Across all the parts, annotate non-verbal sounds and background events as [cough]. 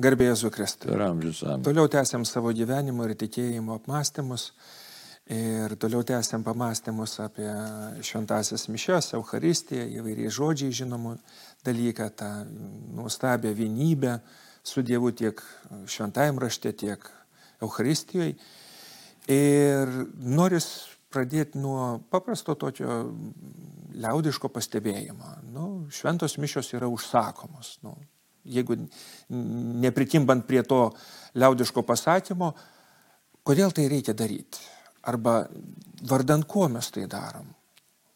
Garbė Jėzų Kristui. Per amžius amžius. Toliau tęsiam savo gyvenimo ir tikėjimo apmąstymus. Ir toliau tęsiam pamastymus apie šventasias mišias, Euharistiją, įvairiai žodžiai žinomų dalyką, tą nuostabią vienybę su Dievu tiek šventajam rašte, tiek Euharistijoje. Ir noris pradėti nuo paprasto tokio liaudiško pastebėjimo. Nu, šventos mišios yra užsakomos. Nu, jeigu nepritimbant prie to liaudiško pasakymo, kodėl tai reikia daryti? Arba vardant kuo mes tai darom?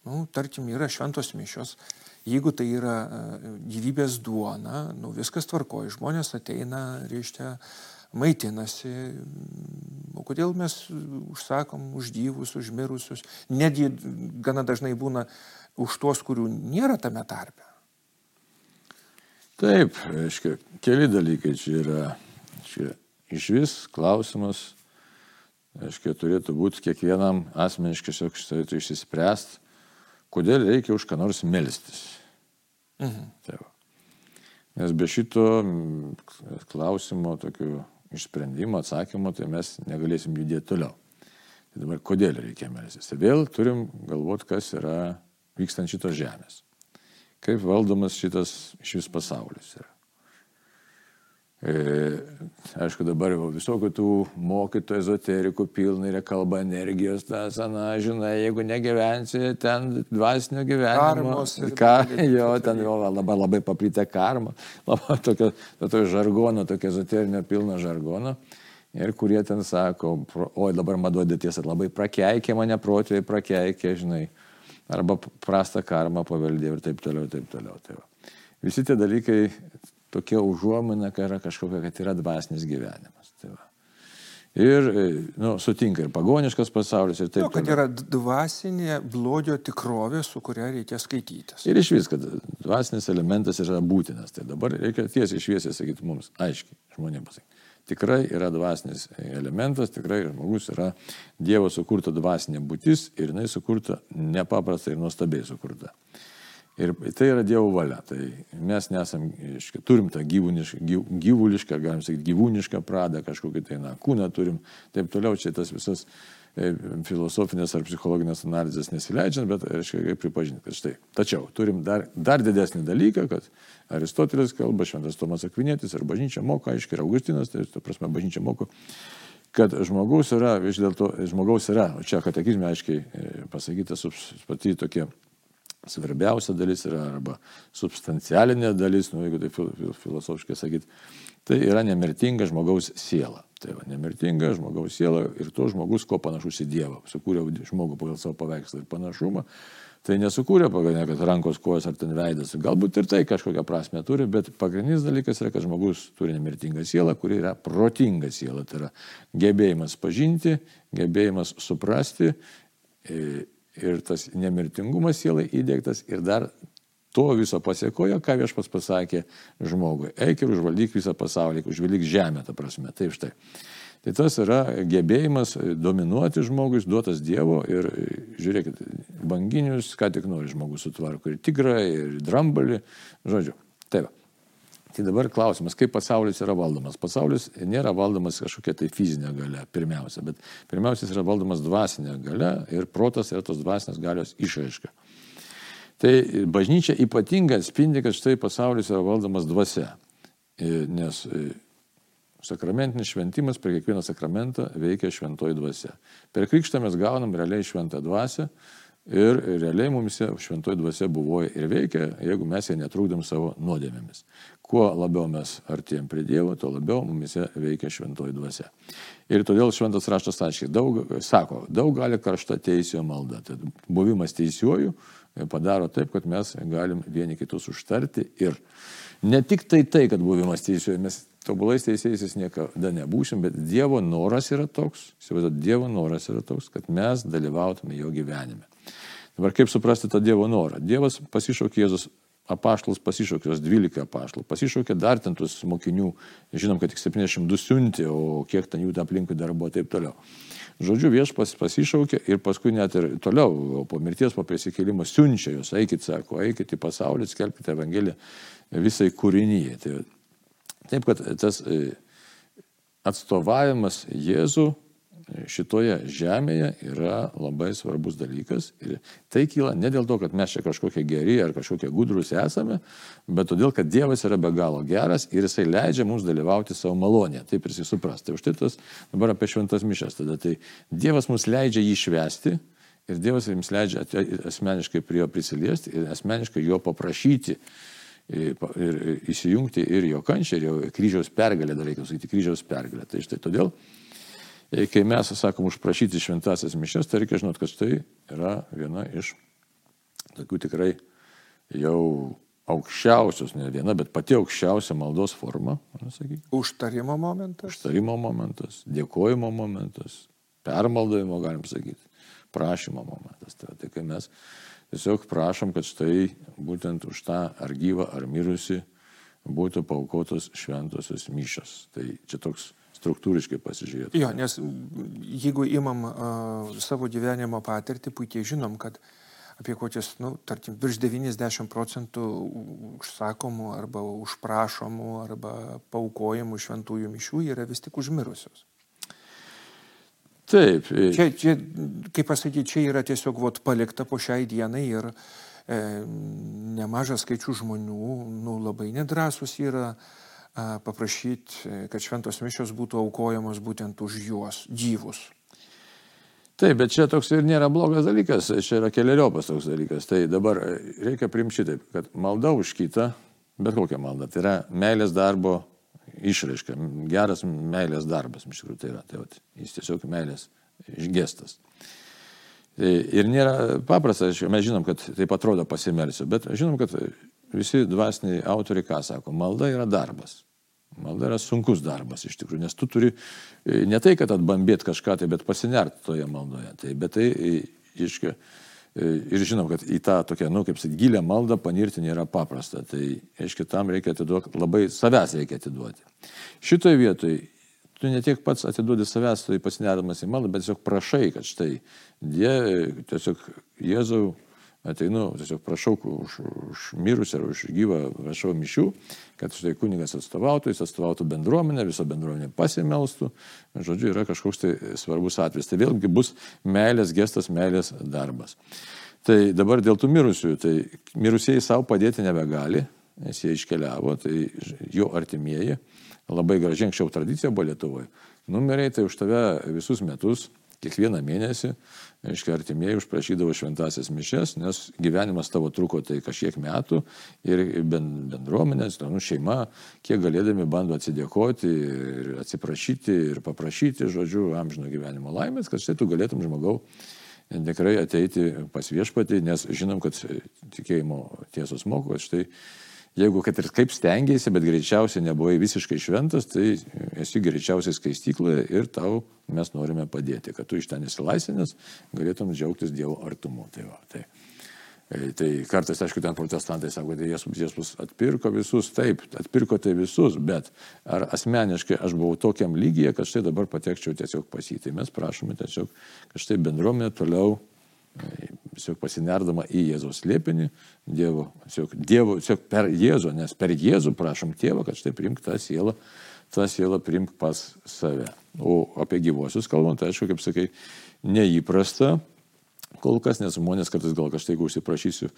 Nu, tarkim, yra šventos mišios, jeigu tai yra e, gyvybės duona, nu, viskas tvarkoja, žmonės ateina, reiškia, maitinasi. O kodėl mes užsakom už gyvus, už mirusius? Netgi gana dažnai būna už tuos, kurių nėra tame tarpe. Taip, aiškiai, keli dalykai čia yra. Čia iš vis klausimas, aiškiai, turėtų būti kiekvienam asmeniškai tiesiog turėtų išsispręsti, kodėl reikia už ką nors melstis. Mhm. Tai va. Nes be šito klausimo, tokio išsprendimo, atsakymo, tai mes negalėsim judėti toliau. Tai dabar kodėl reikia melstis? Tai vėl turim galvoti, kas yra vykstant šitos žemės kaip valdomas šitas šis pasaulis yra. E, aišku, dabar jau visokių tų mokytojų, ezoterikų pilna yra kalba energijos, ta sana, žinai, jeigu negyvensi ten dvasinio gyvenimo. Ką, jo, ten jau labai, labai paplitę karma, [laughs] labai tokio, tokio žargono, tokio ezoterinio pilno žargono. Ir kurie ten sako, oi dabar maduodė tiesą, labai prakeikė mane protėviai, prakeikė, žinai arba prastą karmą paveldėjo ir taip toliau, taip toliau. Tai va. Visi tie dalykai tokia užuomina, kad yra kažkokia, kad yra dvasinis gyvenimas. Tai va. ir e, nu, sutinka ir pagoniškas pasaulis ir taip. Nu, kad yra dvasinė blogio tikrovė, su kuria reikia skaitytis. Ir iš vis, kad dvasinis elementas yra būtinas. Tai dabar reikia tiesiai šviesiai sakyti mums, aiškiai, žmonėms pasakyti tikrai yra dvasinis elementas, tikrai žmogus yra Dievo sukurta dvasinė būtis ir jinai sukurta nepaprastai ir nuostabiai sukurta. Ir tai yra Dievo valia. Tai mes nesam, iškai, turim tą gyvūnišką, gyv, gyvulišką, galim sakyti, gyvūnišką pradą, kažkokį tai na, kūną turim, taip toliau, čia tas visas filosofinės ar psichologinės analizės nesileidžiant, bet, reiškia, pripažinti, kad štai. Tačiau turim dar, dar didesnį dalyką, kad Aristotelis kalba, Šventas Tomas Akvinėtis, ar bažnyčia moko, aiškiai, ir Augustinas, tai, ta prasme, bažnyčia moko, kad žmogaus yra, vis dėlto, žmogaus yra, o čia katekizme aiškiai e, pasakyta, pati tokia svarbiausia dalis yra arba substancialinė dalis, nu, jeigu tai filosofiškai sakyti, tai yra nemirtinga žmogaus siela. Tai va, nemirtinga žmogaus siela ir to žmogus, ko panašus į Dievą. Sukūrė žmogų pagal savo paveikslą ir panašumą tai nesukūrė pagal kad rankos, kojos ar ten veidas. Galbūt ir tai kažkokią prasme turi, bet pagrindinis dalykas yra, kad žmogus turi nemirtingą sielą, kuri yra protinga siela. Tai yra gebėjimas pažinti, gebėjimas suprasti ir tas nemirtingumas sielai įdėktas ir dar to viso pasiekojo, ką viešpas pasakė žmogui. Eik ir užvaldyk visą pasaulį, užvaldyk žemę, ta prasme. Taip štai. Tai tas yra gebėjimas dominuoti žmogus, duotas Dievo ir žiūrėkit, banginius, ką tik nori žmogus sutvarko, ir tigrą, ir drambalį, žodžiu. Taip. Tai dabar klausimas, kaip pasaulis yra valdomas. Pasaulis nėra valdomas kažkokia tai fizinė gale, pirmiausia, bet pirmiausia yra valdomas dvasinė gale ir protas yra tos dvasinės galios išraiška. Tai bažnyčia ypatingai atspindi, kad štai pasaulis yra valdomas dvasia. Nes Sakramentinis šventimas per kiekvieną sakramentą veikia šventoji dvasia. Per krikštą mes gaunam realiai šventą dvasę ir realiai mums šventoji dvasia buvo ir veikia, jeigu mes ją netrukdom savo nuodėmėmis. Kuo labiau mes artėjom prie Dievo, tuo labiau mums veikia šventoji dvasia. Ir todėl šventas raštas aiškiai daug, sako, daug gali karšta teisėjo malda. Tad buvimas teisiuoju padaro taip, kad mes galim vieni kitus užtarti ir ne tik tai tai, kad buvimas teisiuoju, mes tobulais teisėjais niekada nebūsim, bet Dievo noras yra toks, įsivaizduot, Dievo noras yra toks, kad mes dalyvautume jo gyvenime. Dabar kaip suprasti tą Dievo norą? Dievas pasišaukė Jėzus apaštalus pasišaukė, jos 12 apaštalų, pasišaukė dar ten tus mokinių, žinom, kad tik 72 siuntė, o kiek ten jų aplinkui dar buvo taip toliau. Žodžiu, viešpas pasišaukė ir paskui net ir toliau, po mirties, po prisikėlimo siunčia jūs, eikit, sako, eikit į pasaulį, skelbkite Evangeliją visai kūrinyje. Tai Taip, kad tas e, atstovavimas Jėzų šitoje žemėje yra labai svarbus dalykas. Ir tai kyla ne dėl to, kad mes čia kažkokie geri ar kažkokie gudrus esame, bet todėl, kad Dievas yra be galo geras ir jisai leidžia mums dalyvauti savo malonėje. Taip ir jisai supras. Tai už tai tas dabar apie šventas mišes. Tada tai Dievas mums leidžia jį švesti. Ir Dievas jums leidžia asmeniškai prie jo prisiliesti ir asmeniškai jo paprašyti ir įsijungti ir jo kančią, ir jo kryžiaus pergalę, dar reikia sakyti, kryžiaus pergalę. Tai štai todėl kai mes sakom užprašyti šventasias mišes, tai reikia žinot, kad tai yra viena iš tokių tikrai jau aukščiausios, ne viena, bet pati aukščiausia maldos forma. Užtarimo momentas. Užtarimo momentas, dėkojimo momentas, permaldojimo, galim sakyti, prašymo momentas. Tai, tai kai mes tiesiog prašom, kad štai būtent už tą ar gyvą, ar mirusi būtų paukotos šventosios mišos. Tai čia toks struktūriškai pasižiūrėti. Jo, nes jeigu imam uh, savo gyvenimo patirtį, puikiai žinom, kad apie kokius, nu, tarkim, virš 90 procentų užsakomų arba užprašomų arba paukojimų šventųjų mišių yra vis tik užmirusios. Taip. Čia, čia kaip pasakyti, čia yra tiesiog vot, palikta po šiai dienai ir e, nemažas skaičių žmonių, nu, labai nedrasus yra, e, paprašyti, kad šventos mišios būtų aukojamos būtent už juos, gyvus. Taip, bet čia toks ir nėra blogas dalykas, čia yra keliariopas toks dalykas. Tai dabar reikia primti šitaip, kad malda už kitą, bet kokia malda, tai yra meilės darbo išraiška, geras meilės darbas, iš tikrųjų tai yra, tai vat, jis tiesiog meilės gestas. Tai ir nėra paprasta, mes žinom, kad taip atrodo pasimelsiu, bet žinom, kad visi dvasiniai autoriai ką sako, malda yra darbas. Malda yra sunkus darbas iš tikrųjų, nes tu turi e, ne tai, kad atbambėt kažką, tai bet pasinert toje maldoje. Tai, bet tai, iškia, e, ir žinom, kad į tą tokią, nu, kaip sakyti, gilę maldą panirti nėra paprasta. Tai, aiškiai, tam reikia atiduoti, labai savęs reikia atiduoti. Šitoje vietoje tu ne tiek pats atiduodi savęs, tai pasinerdamas į maldą, bet tiesiog prašai, kad štai, die, tiesiog Jėzau, ateinu, tiesiog prašau už, už mirus ar už gyvą, prašau mišių, kad štai kunigas atstovautų, jis atstovautų bendruomenę, visą bendruomenę pasimelstų. Žodžiu, yra kažkoks tai svarbus atvejis. Tai vėlgi bus meilės gestas, meilės darbas. Tai dabar dėl tų mirusiųjų, tai mirusieji savo padėti nebegali, nes jie iškeliavo, tai jo artimieji, labai gražiai anksčiau tradicija buvo Lietuvoje, numeriai tai už tave visus metus kiekvieną mėnesį, aiškiai, artimieji užprašydavo šventasias mišes, nes gyvenimas tavo truko tai kažkiek metų ir bendruomenės, nu, šeima, kiek galėdami bando atsidėkoti ir atsiprašyti ir paprašyti, žodžiu, amžino gyvenimo laimės, kad štai tu galėtum žmogau tikrai ateiti pas viešpatį, nes žinom, kad tikėjimo tiesos moko, kad štai jeigu kad ir kaip stengiasi, bet greičiausiai nebuvai visiškai šventas, tai esi greičiausiai skaistykloje ir tau mes norime padėti, kad tu iš ten įsilaisvinęs galėtum džiaugtis Dievo artumu. Tai, va, tai, e, tai kartais, aišku, ten protestantai sako, kad Jėzus, Jėzus atpirko visus, taip, atpirko tai visus, bet ar asmeniškai aš buvau tokiam lygyje, kad štai dabar patekčiau tiesiog pasitį. Tai mes prašome tiesiog, kad štai bendruomenė toliau tiesiog pasinerdama į Jėzaus liepinį, Dievo, tiesiog, dievo, tiesiog per Jėzų, nes per Jėzų prašom tėvą, kad štai primk tą sielą, tą sielą primk pas save. O apie gyvosius kalbant, aišku, kaip sakai, neįprasta, kol kas, nes žmonės kartais gal kažkaip užsiprašysiu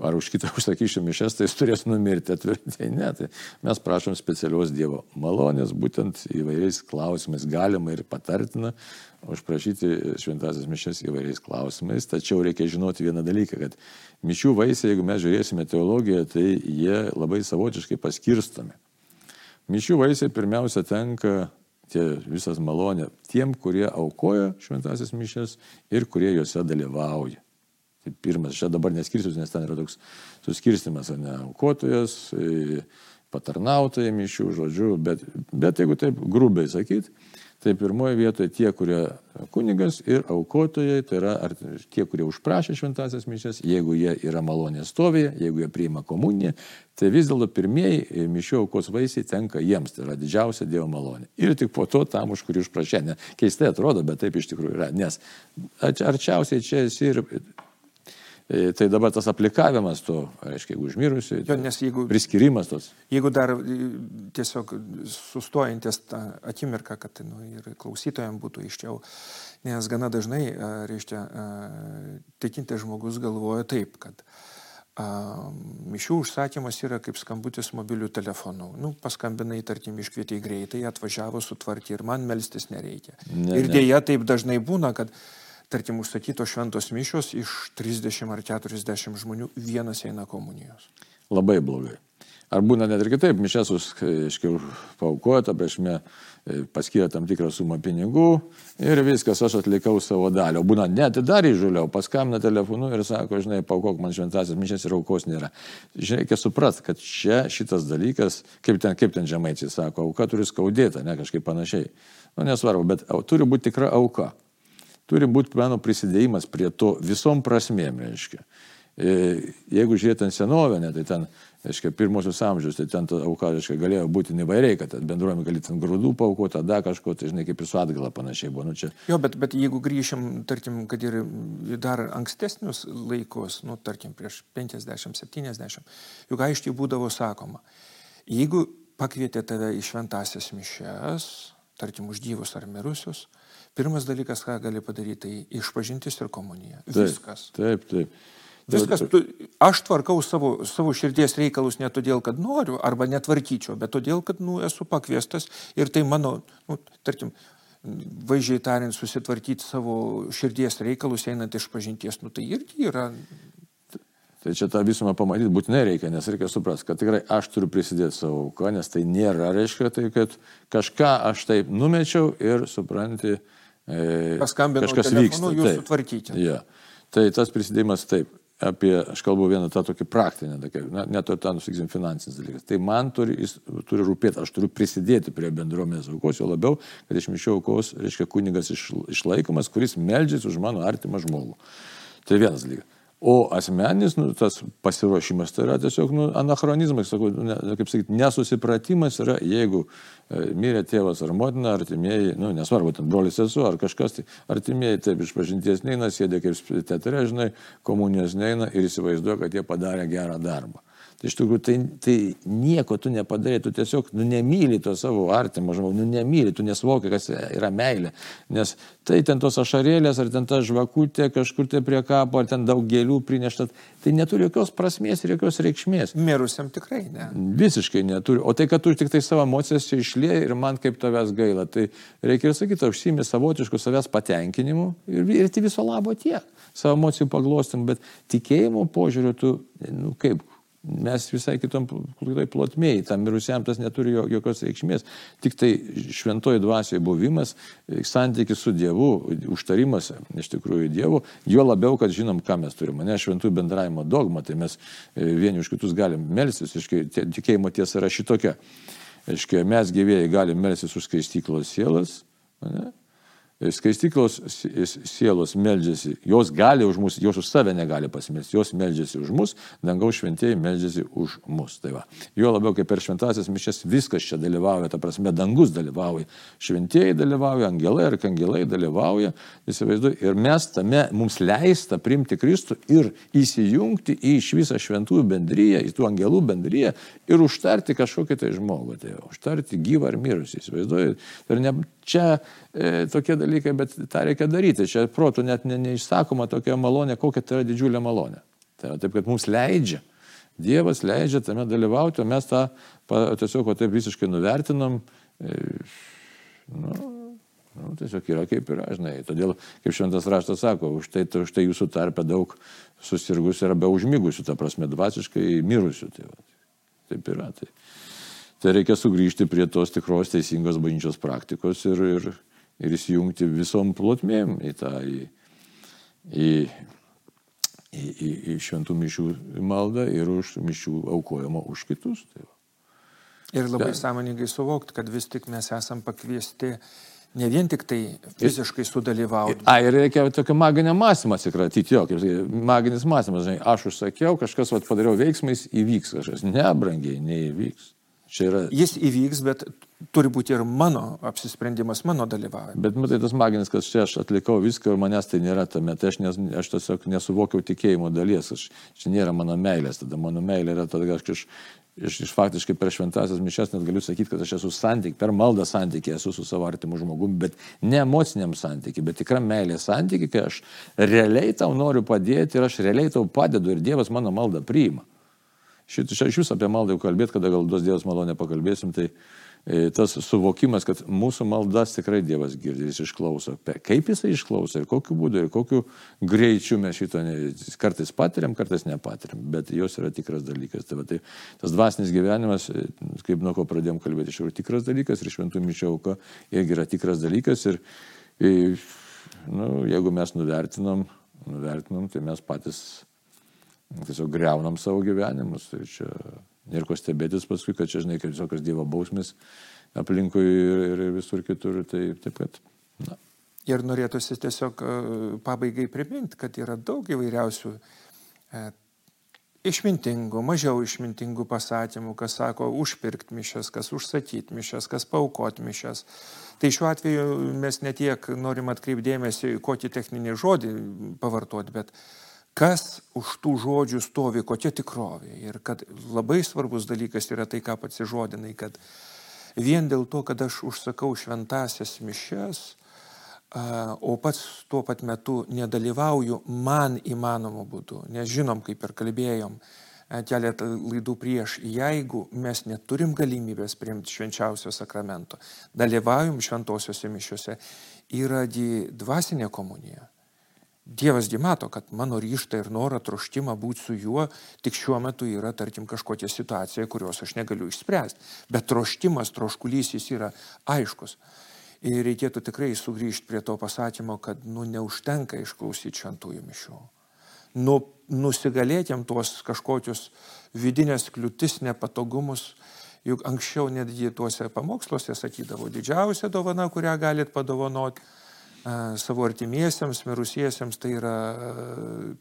ar už kitą [laughs] užsakysiu mišes, tai jis turės numirti atvirti. [laughs] Tai ne, tai mes prašom specialios Dievo malonės, būtent įvairiais klausimais galima ir patartina užprašyti šventasias mišes įvairiais klausimais. Tačiau reikia žinoti vieną dalyką, kad mišių vaisiai, jeigu mes žiūrėsime teologiją, tai jie labai savotiškai paskirstomi. Mišių vaisiai pirmiausia tenka tie visas malonė tiem, kurie aukoja šventasias mišes ir kurie juose dalyvauja. Tai pirmas, čia dabar neskirsiu, nes ten yra toks suskirstimas, ne aukotojas, e, patarnautojai mišių, žodžiu, bet, bet jeigu taip grubiai sakyti, Tai pirmoje vietoje tie, kurie kunigas ir aukotojai, tai yra ar, tie, kurie užprašė šventasias mišes, jeigu jie yra malonės stovėje, jeigu jie priima komuniją, tai vis dėlto pirmieji mišių aukos vaisiai tenka jiems, tai yra didžiausia Dievo malonė. Ir tik po to tam, už kurį užprašė. Ne, keistai atrodo, bet taip iš tikrųjų yra, nes arčiausiai čia esi ir E, tai dabar tas aplikavimas to, reiškia, jeigu užmirusi, Jo, jeigu, priskirimas tos. jeigu dar e, tiesiog sustojantis tą akimirką, kad nu, ir klausytojams būtų iščiau, nes gana dažnai, a, reiškia, tikintis žmogus galvoja taip, kad mišių užsakymas yra kaip skambutis mobilių telefonų. Nu, paskambinai, tarkim, iškvietė į greitai, atvažiavo, sutvarkė ir man melstis nereikia. Ne, ir ne. dėja taip dažnai būna, kad tarkim, užsakytos šventos mišios iš 30 ar 40 žmonių vienas eina komunijos. Labai blogai. Ar būna net ir kitaip, mišes iškiau paukoja, ta prasme, e, paskyrė tam tikrą sumą pinigų ir viskas, aš atlikau savo dalį. O būna net dar įžuliau, paskambina telefonu ir sako, žinai, paukok man šventasis mišes ir aukos nėra. Žinai, reikia suprasti, kad čia šitas dalykas, kaip ten, kaip ten žemaičiai sako, auka turi skaudėti, ne kažkaip panašiai. Nu, nesvarbu, bet turi būti tikra auka. Turi būti mano prisidėjimas prie to visom prasmėm, reiškia. E, Jeigu žiūrėt ant senovę, ne, tai ten, reiškia, pirmosius amžius, tai ten ta auka, reiškia, galėjo būti įvairiai, kad bendruomenė galėtų ten grūdų paukoti, tada kažko, tai žinai, kaip ir su atgala panašiai buvo. Nu, čia, Jo, bet, bet jeigu grįšim, tarkim, kad ir dar ankstesnius laikus, nu, tarkim, prieš 50-70, juk aiškiai būdavo sakoma, jeigu pakvietė tave į šventasias mišes, tarkim, už gyvus ar mirusius, pirmas dalykas, ką gali padaryti, tai išpažintis ir komunija. Viskas. Taip, taip. Viskas, tu, aš tvarkau savo, savo širdies reikalus ne todėl, kad noriu arba netvarkyčiau, bet todėl, kad nu, esu pakviestas ir tai mano, nu, tarkim, vaizdžiai tariant, susitvarkyti savo širdies reikalus einant iš pažinties, nu, tai irgi yra. Tai čia tą visumą pamatyti būtinai reikia, nes reikia suprasti, kad tikrai aš turiu prisidėti savo auką, nes tai nėra, reiškia, tai kad kažką aš taip numečiau ir supranti, e, kažkas vyksta. taip. sutvarkykite. Ja. Tai tas prisidėjimas taip. Apie, aš kalbu vieną tą tokį praktinę, tokia, na, net to ten, sakysim, finansinis dalykas. Tai man turi, jis turi rūpėti, aš turiu prisidėti prie bendruomenės aukos, jo labiau, kad iš mišio aukos, reiškia, kunigas iš, išlaikomas, kuris meldžiasi už mano artimą žmogų. Tai vienas dalykas. O asmeninis, nu, tas pasiruošimas, tai yra tiesiog nu, anachronizmas, sakau, ne, kaip sakyti, nesusipratimas yra, jeigu e, mirė tėvas ar motina, artimieji, nu, nesvarbu, ten brolis sesuo ar kažkas, tai artimieji taip iš pažinties neina, sėdė kaip teatre, žinai, komunijos neina ir įsivaizduoja, kad jie padarė gerą darbą. Tai iš tikrųjų, tai, tai nieko tu nepadarė, tu tiesiog, nu, nemyli to savo artimo žmogaus, nu, nemyli, tu nesvokia, kas yra meilė. Nes tai ten tos ašarėlės, ar ten ta žvakutė kažkur tai prie kapo, ar ten daug gėlių prinešta, tai neturi jokios prasmės ir jokios reikšmės. Mirusiam tikrai ne. Visiškai neturi. O tai, kad tu tik tai savo emocijas čia išlėjai ir man kaip tavęs gaila, tai reikia ir sakyti, užsimė savotiškų savęs patenkinimu ir, ir tai viso labo tiek. Savo emocijų paglostim, bet tikėjimo požiūriu tu, nu kaip, mes visai kitom plotmėjai, tam mirusiam tas neturi jo- jokios reikšmės. Tik tai šventoji dvasioje buvimas, santykis su Dievu, užtarimas iš tikrųjų Dievu, jo labiau, kad žinom, ką mes turime. Ne šventų bendravimo dogma, tai mes e, vieni už kitus galim melstis, tikėjimo tiesa yra šitokia. Iškai, mes gyvėjai galim melstis už skaistyklos sielas. Ne? Skaistiklos sielos meldžiasi, jos gali už mus, jos už save negali pasimelsti, jos meldžiasi už mus, dangaus šventieji meldžiasi už mus. Tai va. Jo labiau kaip per šventasias mišes viskas čia dalyvauja, ta prasme, dangus dalyvauja, šventieji dalyvauja, angelai ir kangelai dalyvauja, įsivaizduoju, ir mes tame mums leista primti Kristų ir įsijungti į iš visą šventųjų bendryją, į tų angelų bendryją ir užtarti kažkokį tai žmogų, tai užtarti gyvą ar mirusį, įsivaizduoju. Ir ne, čia e, tokie dalykai, bet tą reikia daryti. Čia protų net ne, neišsakoma tokia malonė, kokia tai yra didžiulė malonė. Tai, taip, kad mums leidžia. Dievas leidžia tame dalyvauti, o mes tą pa, tiesiog taip visiškai nuvertinam. E, nu, nu, tiesiog yra kaip yra, žinai. Todėl, kaip šventas raštas sako, už tai, už tai jūsų tarpe daug susirgusių yra be užmigusių, ta prasme, dvasiškai mirusių. Tai, va, taip yra. Tai. Tai reikia sugrįžti prie tos tikros teisingos bažnyčios praktikos ir, ir, ir įsijungti visom plotmėm į tą, į, į, į, į, į šventų mišių maldą ir už mišių aukojimą už kitus. Tai. Ir labai Be- sąmoningai suvokti, kad vis tik mes esam pakviesti ne vien tik tai fiziškai sudalyvauti. A, ir reikia tokio maginio mąstymą atsikratyti, jo, kaip maginis mąstymas, žinai, aš užsakiau, kažkas vat, padariau veiksmais, įvyks kažkas. Ne, brangiai, neįvyks. Yra Jis įvyks, bet turi būti ir mano apsisprendimas, mano dalyvavimas. Bet matai, tas maginis, kad čia aš atlikau viską ir manęs tai nėra tame, tai aš, nes, aš tiesiog nesuvokiau tikėjimo dalies, aš, čia nėra mano meilės, tada mano meilė yra tada, kad aš iš, iš faktiškai per šventasias mišes net galiu sakyti, kad aš esu santyk, per maldą santykiai esu su savo artimu žmogumi, bet ne emociniam santykiai, bet tikra meilė santykiai, kai aš realiai tau noriu padėti ir aš realiai tau padedu ir Dievas mano maldą priima. Šitą iš vis apie maldą jau kalbėt, kada gal duos Dievas malonę pakalbėsim, tai tas suvokimas, kad mūsų maldas tikrai Dievas girdi, jis išklauso. Kaip jisai išklauso ir kokiu būdu ir kokiu greičiu mes šito ne, kartais patiriam, kartais nepatiriam, bet jos yra tikras dalykas. Tai, va, tai tas dvasinis gyvenimas, e, kaip nuo ko pradėjom kalbėti, iš tikrųjų tikras dalykas ir šventų mišio auka irgi yra tikras dalykas ir, ir e, nu, jeigu mes nuvertinam, nuvertinam, tai mes patys tiesiog greunam savo gyvenimus. Tai čia Ir ko stebėtis paskui, kad čia, žinai, kaip visokios Dievo bausmės aplinkui ir, ir visur kitur. Tai taip, kad, na. Ir norėtųsi tiesiog e, pabaigai priminti, kad yra daug įvairiausių e, išmintingų, mažiau išmintingų pasakymų, kas sako užpirkti mišes, kas užsakyti mišes, kas paukoti mišes. Tai šiuo atveju mes netiek norim atkreipdėmėsi, kokį techninį žodį pavartoti, bet kas už tų žodžių stovi, kokia tikrovė. Ir kad labai svarbus dalykas yra tai, ką pats žodinai, kad vien dėl to, kad aš užsakau šventasias mišes, o pats tuo pat metu nedalyvauju man įmanomu būdu, nes žinom, kaip ir kalbėjom keletą laidų prieš, jeigu mes neturim galimybės priimti švenčiausio sakramento, dalyvaujam šventosiuose mišiuose, yra dvasinė komunija. Dievasgi mato, kad mano ryštą ir norą, troštimą būti su juo, tik šiuo metu yra, tarkim, kažkokia situacija, kurios aš negaliu išspręsti. Bet troštimas, troškulys jis yra aiškus. Ir reikėtų tikrai sugrįžti prie to pasakymo, kad nu, neužtenka išklausyti šventųjų mišių. Nu, nusigalėtėm tuos kažkokius vidinės kliūtis, nepatogumus, juk anksčiau netgi tuose pamoksluose sakydavo, didžiausia dovana, kurią galit padovanoti savo artimiesiems, mirusiesiems, tai yra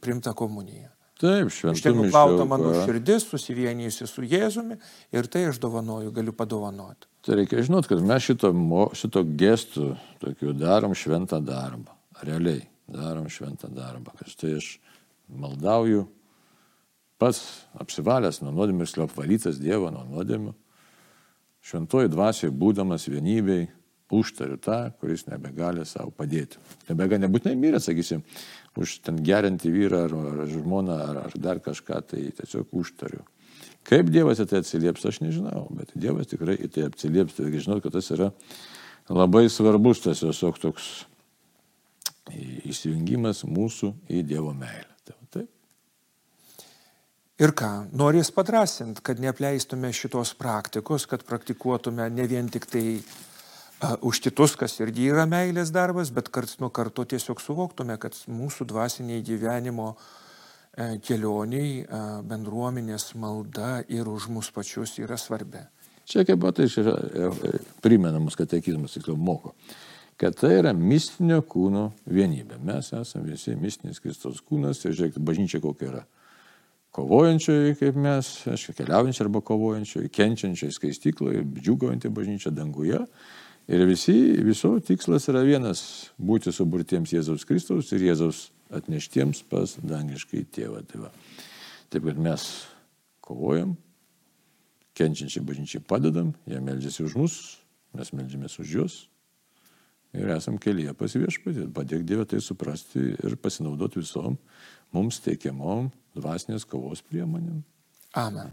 primta komunija. Taip, šventai. Iš tikrųjų, plauta mano širdis, susivienijusi su Jėzumi ir tai aš dovanoju, galiu padovanoti. Tai reikia žinot, kad mes šito, šito gestų tokių darom šventą darbą. Realiai darom šventą darbą. Kad štai aš maldauju, pats apsivalęs nuo nuodėmės apvalytas Dievo nuo nuodėmių, šventoji dvasioje būdamas vienybei, užtariu tą, kuris nebegali savo padėti. Nebegali nebūtinai mirę, sakysim, už ten gerinti vyrą ar, ar žmoną ar, ar dar kažką, tai tiesiog užtariu. Kaip Dievas į tai atsilieps, aš nežinau, bet Dievas tikrai į tai atsilieps, tai žinau, kad tas yra labai svarbus tas tiesiog toks įsijungimas mūsų į Dievo meilę. Tai taip. Ir ką, norės padrasinti, kad neapleistume šitos praktikos, kad praktikuotume ne vien tik tai už kitus, kas irgi yra meilės darbas, bet karts nuo karto tiesiog suvoktume, kad mūsų dvasiniai gyvenimo e, kelioniai, bendruomenės malda ir už mus pačius yra svarbi. Čia kaip pat iš e, e, primenamas katekizmas, tiksliau moko, kad tai yra mistinio kūno vienybė. Mes esame visi mistinis Kristos kūnas ir žiūrėkite, bažnyčia kokia yra. Kovojančioji kaip mes, aišku, keliaujančioji arba kovojančioji, kenčiančioji skaistykloje, džiugaujanti bažnyčia danguje Ir visi, viso tikslas yra vienas - būti suburtiems Jėzaus Kristaus ir Jėzaus atneštiems pas dangiškai tėvą. Tai va. Taip kad mes kovojam, kenčiančiai bažnyčiai padedam, jie meldžiasi už mus, mes meldžiamės už juos ir esam kelyje pas viešpatį. Padėk Dievę tai suprasti ir pasinaudoti visom mums teikiamom dvasinės kovos priemonėm. Amen.